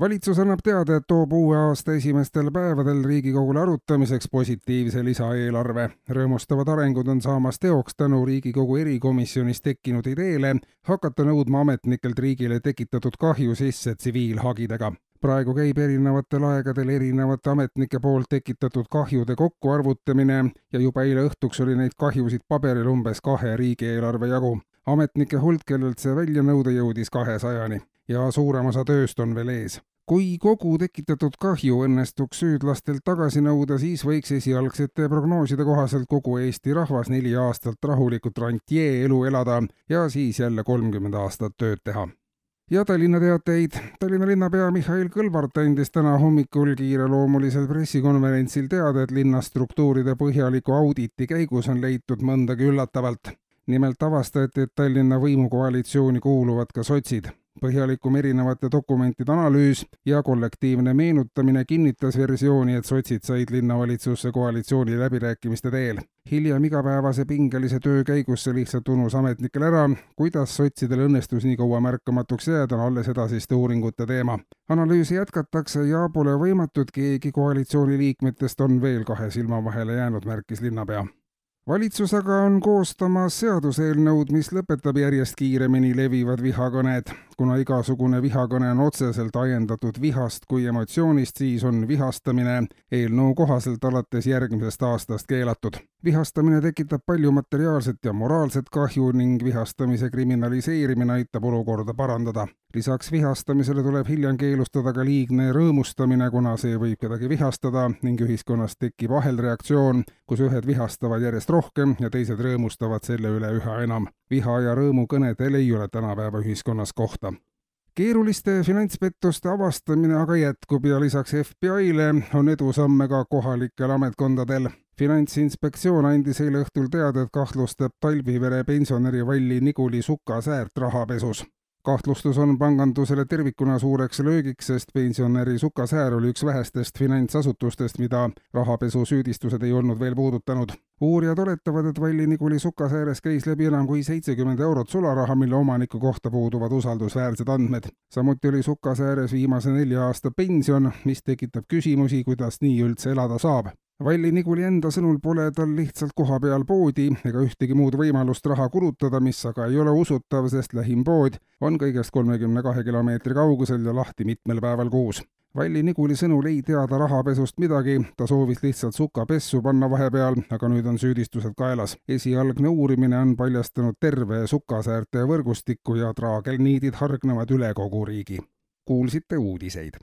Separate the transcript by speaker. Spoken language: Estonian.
Speaker 1: valitsus annab teada, et toob uue aasta esimestel päevadel Riigikogule arutamiseks positiivse lisaeelarve. rõõmustavad arengud on saamas teoks tänu Riigikogu erikomisjonis tekkinud ideele hakata nõudma ametnikelt riigile tekitatud kahju sisse tsiviilhagidega. praegu käib erinevatel aegadel erinevate ametnike poolt tekitatud kahjude kokkuarvutamine ja juba eile õhtuks oli neid kahjusid paberil umbes kahe riigieelarve jagu ametnike hulk, kellelt see välja nõuda jõudis kahesajani ja suurem osa tööst on veel ees. kui kogu tekitatud kahju õnnestuks süüdlastelt tagasi nõuda, siis võiks esialgsete prognooside kohaselt kogu Eesti rahvas neli aastat rahulikult rantjee elu elada ja siis jälle kolmkümmend aastat tööd teha ja Tallinna teateid. Tallinna linnapea Mihhail Kõlvart andis täna hommikul kiireloomulisel pressikonverentsil teada, et linna struktuuride põhjaliku auditi käigus on leitud mõndagi üllatavalt. nimelt avastati, et Tallinna võimukoalitsiooni kuuluvad ka sotsid põhjalikum erinevate dokumentide analüüs ja kollektiivne meenutamine kinnitas versiooni, et sotsid said linnavalitsusse koalitsiooni läbirääkimiste teel. hiljem igapäevase pingelise töö käigus see lihtsalt unus ametnikel ära, kuidas sotsidel õnnestus nii kaua märkamatuks jääda, on alles edasiste uuringute teema. analüüsi jätkatakse ja pole võimatu, et keegi koalitsiooni liikmetest on veel kahe silma vahele jäänud, märkis linnapea valitsus aga on koostamas seaduseelnõud, mis lõpetab järjest kiiremini levivad vihakõned. kuna igasugune vihakõne on otseselt ajendatud vihast kui emotsioonist, siis on vihastamine eelnõu kohaselt alates järgmisest aastast keelatud. Vihastamine tekitab palju materiaalset ja moraalset kahju ning vihastamise kriminaliseerimine aitab olukorda parandada. lisaks vihastamisele tuleb hiljem keelustada ka liigne rõõmustamine, kuna see võib kedagi vihastada ning ühiskonnas tekib ahelreaktsioon, kus ühed vihastavad järjest rohkem ja teised rõõmustavad selle üle üha enam. viha ja rõõmukõnedel ei ole tänapäeva ühiskonnas kohta keeruliste finantspettuste avastamine aga jätkub ja lisaks FBI-le on edusamme ka kohalikel ametkondadel. finantsinspektsioon andis eile õhtul teada, et kahtlustab Talvivere pensionäri Valli Niguli sukasäärt rahapesus kahtlustus on pangandusele tervikuna suureks löögiks, sest pensionäri Sukasäär oli üks vähestest finantsasutustest, mida rahapesusüüdistused ei olnud veel puudutanud. uurijad oletavad, et Valli Niguli Sukasääres käis läbi enam kui seitsekümmend eurot sularaha, mille omaniku kohta puuduvad usaldusväärsed andmed. samuti oli Sukasääres viimase nelja aasta pension, mis tekitab küsimusi, kuidas nii üldse elada saab Valli Niguli enda sõnul pole tal lihtsalt kohapeal poodi ega ühtegi muud võimalust raha kulutada, mis aga ei ole usutav, sest lähim pood on kõigest kolmekümne kahe kilomeetri kaugusel ja lahti mitmel päeval kuus. Valli Niguli sõnul ei teada rahapesust midagi, ta soovis lihtsalt suka pessu panna vahepeal, aga nüüd on süüdistused kaelas. esialgne uurimine on paljastanud terve sukasäärte võrgustiku ja traagelniidid hargnevad üle kogu riigi. kuulsite uudiseid